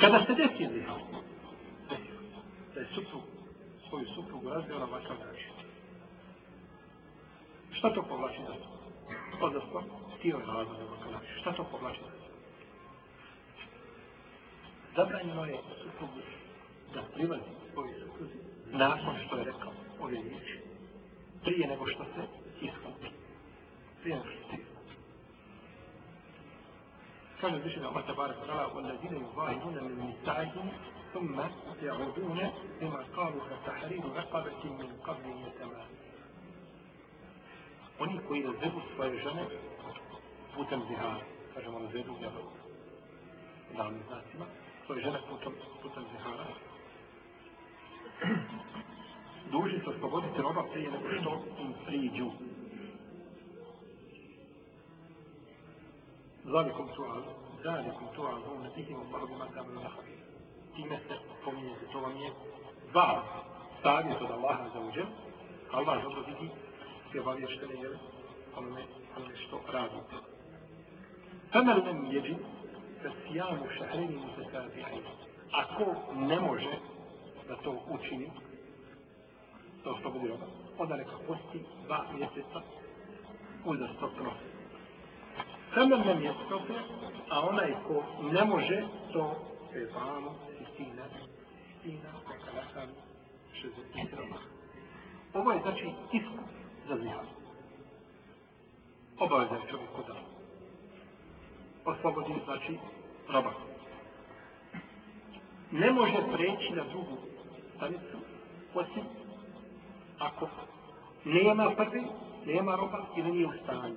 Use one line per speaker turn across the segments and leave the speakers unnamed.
Kada se desi zina, da je suprug, svoju suprugu razvio na ovakav način. Šta to povlači za to? Odnosno, ti je razvoj na ovakav način. Šta to povlači za to? Zabranjeno je suprugu da prilazi svoju supruzi nakon što je rekao ove riječi. Prije nego što se iskupi. Prije nego što se كما ذكر الله تبارك وتعالى والذين يظاهرون من نسائهم ثم يعودون لما قالوا فتحرير رقبة من قبل ان يتمام oni koji razvedu svoje žene putem zihara, kažemo razvedu nebo u davnim znacima, svoje žene putem, putem zihara, duži se osloboditi roba prije nego što im priđu. Zalikom azu, zalikom tu azu, ne bihim Allah bima na Time se pominje se, to vam je dva savjet od Allaha za uđem. Allah dobro vidi sve obavještene, jel? Onome, onome što radite. Femel men jeđi, fe sijamu šahreni mu se sabihin. Ako ne može da to učini, to što bude onda neka posti dva mjeseca uzastopno samo nam je stope, a onaj ko ne može, to je vamo, istina, istina, neka nastavi 60 roma. Ovo je znači iskup za zihadu. Obaveza je kod da oslobodi, znači, roba. Ne može preći na drugu stanicu, osim ako nema prvi, nema roba ili nije u stanju.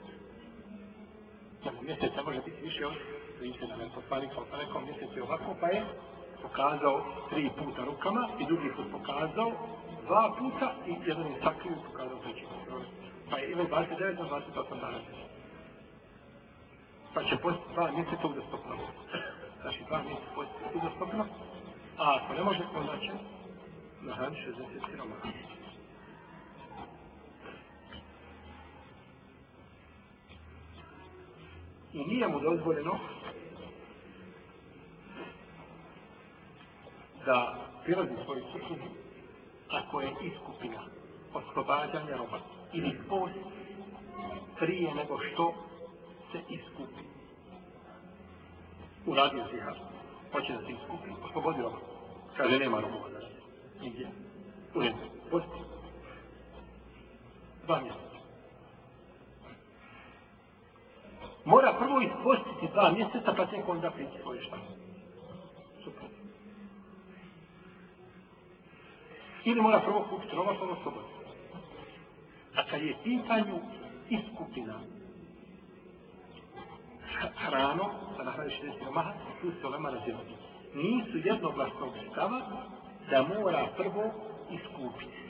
Mjesec ne može biti više od tri sedam. kao sa rekao mjesec je ovako, pa je pokazao tri puta rukama i drugi put pokazao dva puta i jedan je sakrio pokazao treći put. Pa je imao 29 na 28 dana. Pa će postiti dva mjeseca uzastopno. Znači dva mjeseca postiti uzastopno. A ako ne može, onda će na nahraniti 60 siromaka. i nije mu dozvoljeno da prilazi svoju suprugu ako je iskupina, oslobađanja roba ili post prije nego što se iskupi. U Uradio si ja. Hoće da se iskupi. Oslobodio roba. Kaže, nema roba, Nigdje. U redu. Posti. Dva mjesta. mora prvo ispostiti dva mjeseca, pa tek onda priti svoje šta. Super. Ili mora prvo kupiti roba, pa ono A kad je pitanju iskupina, Hrano da nahraniš nešto maha, tu se olema razivati. Nisu jednoglasnog stava da mora prvo iskupiti.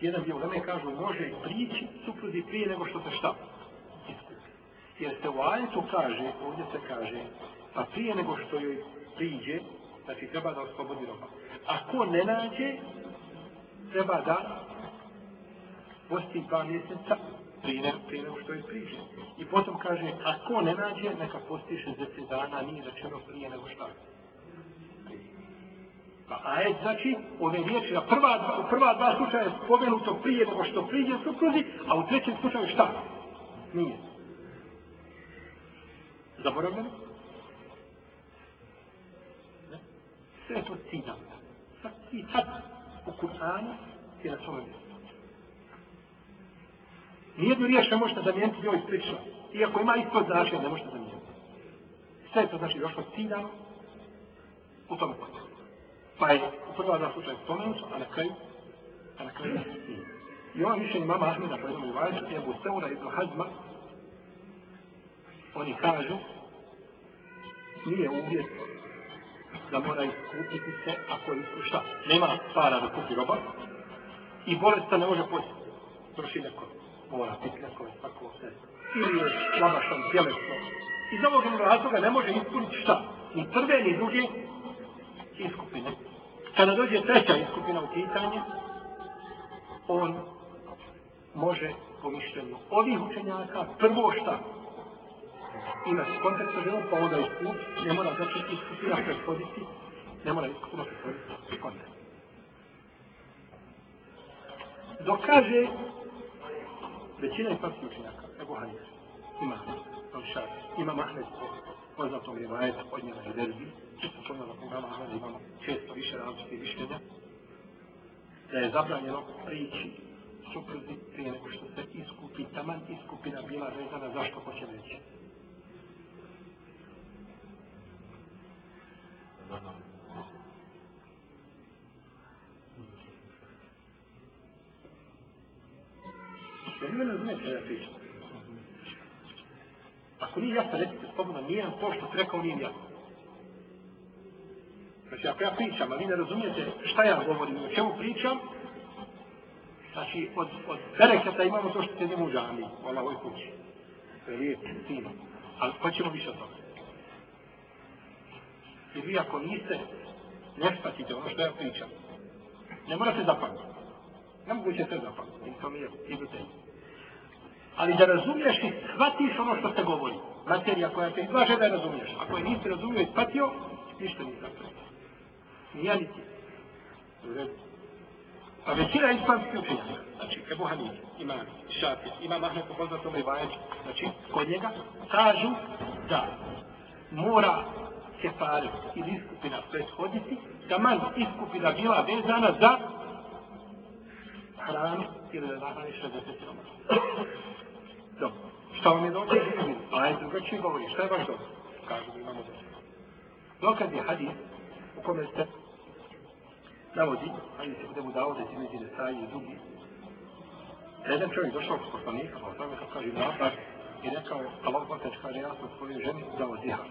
Jedan dio uleme kažu može i prići supruzi prije nego što se šta jer se u ajetu kaže, ovdje se kaže, a prije nego što joj priđe, znači treba da oslobodi roba. Ako ne nađe, treba da posti dva mjeseca prije, prije nego što joj priđe. I potom kaže, ako ne nađe, neka posti 60 dana, nije rečeno prije nego što pa ajet znači, ove riječi da prva dva, prva dva slučaja je spomenuto prije nego što priđe supruzi, a u trećem slučaju šta? Nije. Zaboravljeno? Ne? Sve je to ciljano. Sad i sad u Kur'anu je na svome mjestu. Nijednu riječ ne možete zamijeniti joj slično. Iako ima isto značenje, ne možete zamijeniti. Sve je to znači došlo ciljano u tome kontekstu. Pa je u prva dva slučaja spomenuto, a na kraju, a na kraju I ovo mišljenje mama Ahmeda, predom Ivaješa, je važno, je Buseuna ibn Hazma, oni kažu, nije uvijek da mora iskupiti se ako je šta? Nema para da kupi roba i se ne može postiti. Proši neko, mora biti neko, tako se. Ili je slabašan tjelesno. Iz ovog razloga ne može ispuniti šta? Ni prve, ni druge iskupine. Kada dođe treća iskupina u pitanje, on može pomišljeno ovih učenjaka prvo šta? I nas kontekst sa život, pa onda u klub, ne mora zato što skupina prethoditi, ne mora skupina prethoditi kontakt. Dokaže većina islamskih učenjaka, Ebu Hanif, ima Al-Šar, ima Mahmed, poznatom rivajeta od njega i derbi, čisto na programa Ahmed imamo često više različite višljenja, da je zabranjeno prići suprzi prije nego što se iskupi, taman iskupina bila vezana zašto hoće reći. vi ne razumije što ja pričam. Ako nije jasno, recite slobodno, nije nam to što ti rekao nije jasno. Znači, ako ja pričam, a vi ne razumijete šta ja govorim o čemu pričam, znači, od, od bereketa imamo to što te u džami, u Allahovoj kući. To je lijepo, fino. Ali hoćemo više od toga. I vi ako niste, ne shvatite ono što ja pričam. Ne morate zapamtiti. Ne moguće se zapamtiti. To mi je Ali da razumiješ i shvatiš ono što se govori. Materija koja te izlaže da je razumiješ. Ako je nisi razumio i shvatio, ništa nije Nije ni niti. A pa većina islamskih učenjaka, znači Ebu ima imam ima imam Ahmed tome poznatom znači kod njega, kažu da mora kefari ili iskupina prethoditi, da taman iskupina bila vezana za hranu ili da nahrani 60 romana. Dobro. Šta vam je dođe? A pa je drugačije govori. Šta je vaš dokaz? Kažu da imamo dokaz. Dokaz je hadis u kome se navodi, hadis se budemo dao da se među detalji i drugi, jedan čovjek došao kod poslanika, pa o tome kako kaže Ibn i rekao, Allah poslanič kaže, ja sam svojoj ženi dao zihar.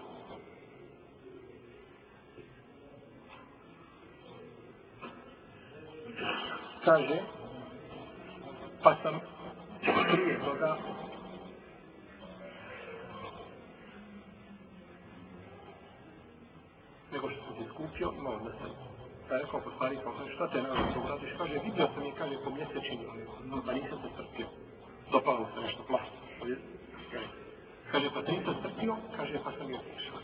kaže, pa sam prije toga nego što sam se iskupio, imao da sam je rekao po stvari, pa šta te znam, to uradiš? Kaže, vidio sam je, kaže, po mjesečini, no da nisam se strpio. Dopalo se nešto plašno. Kaže, pa te nisam strpio, kaže, pa sam i otišao.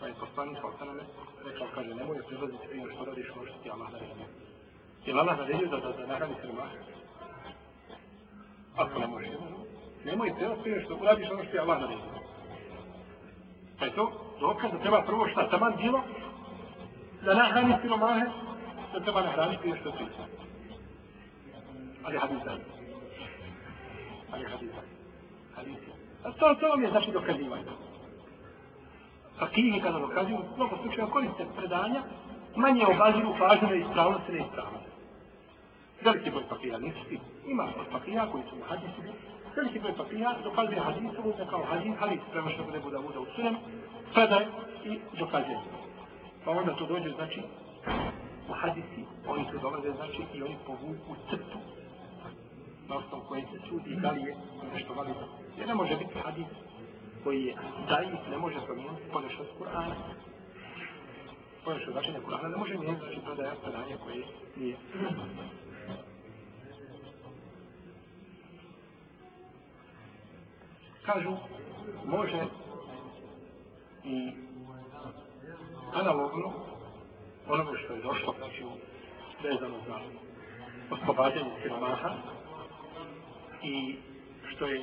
Pa je poslanik, pa sam rekao, kaže, nemoj prilaziti prije što radiš, ono što ti Allah naredio. Jel' Allah naredio da, da, da nahrani siromaha? Ako ne može. Nemoj te prije što uradiš ono što je Allah naredio. Pa je to dokaz da treba prvo šta taman djelo, da nahrani siromahe, da treba nahrani prije što ti. Ali hadis da. Ali hadis da. Hadis A To, to vam je znači dokazivanje. Fakihi kada dokazuju, mnogo slučajeva koriste predanja, manje obaziru pažnju na ispravnost i neispravnost. Veliki broj papija, nisu ti. Ima papija koji su hadisi, veliki broj papija, dokazuje hadisu, uzme kao hadis, ali premašno ne bude uda u sunem, predaj i dokazuje. Pa onda to dođe, znači, u hadisi, oni to dolaze, znači, i oni povuku crtu na osnovu koje se sudi da li je nešto valido. Jer ne može biti hadis koji je daif, ne može promijeniti ponešao s Kur'ana. Ponešno značenje Kur'ana ne može mijeniti, znači, predaja predanja koje nije. Kažu, može i analogno onome što je došlo, znači vezano za oslobađanje siromaha i što je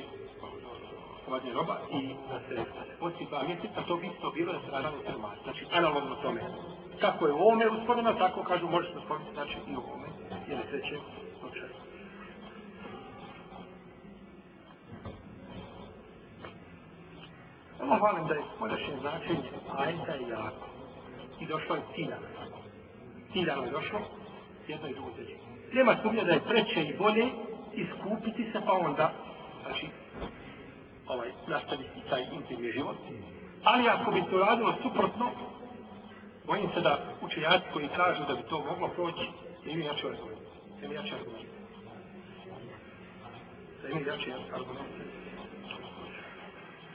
oslobađanje roba i da se, poslije dva mjeseca, to bi isto bilo da se siromaha. Znači, analogno tome. Kako je u ovome usporeno, tako kažu, se usporiti, znači i u ovome, jer je treće slučaju. samo hvalim da je skonašnje značenje ajta i jako. I došlo je ciljano ti Ciljano je došlo jedno i drugo treće. Nema sumnje da je preće i bolje iskupiti se pa onda, znači, ovaj, nastaviti taj intimni život. Ali ako bi to radilo suprotno, bojim se da učenjaci koji kažu da bi to moglo proći, ne imaju jače argumente. Ne imaju jače argumente. Ne mi jače argumente.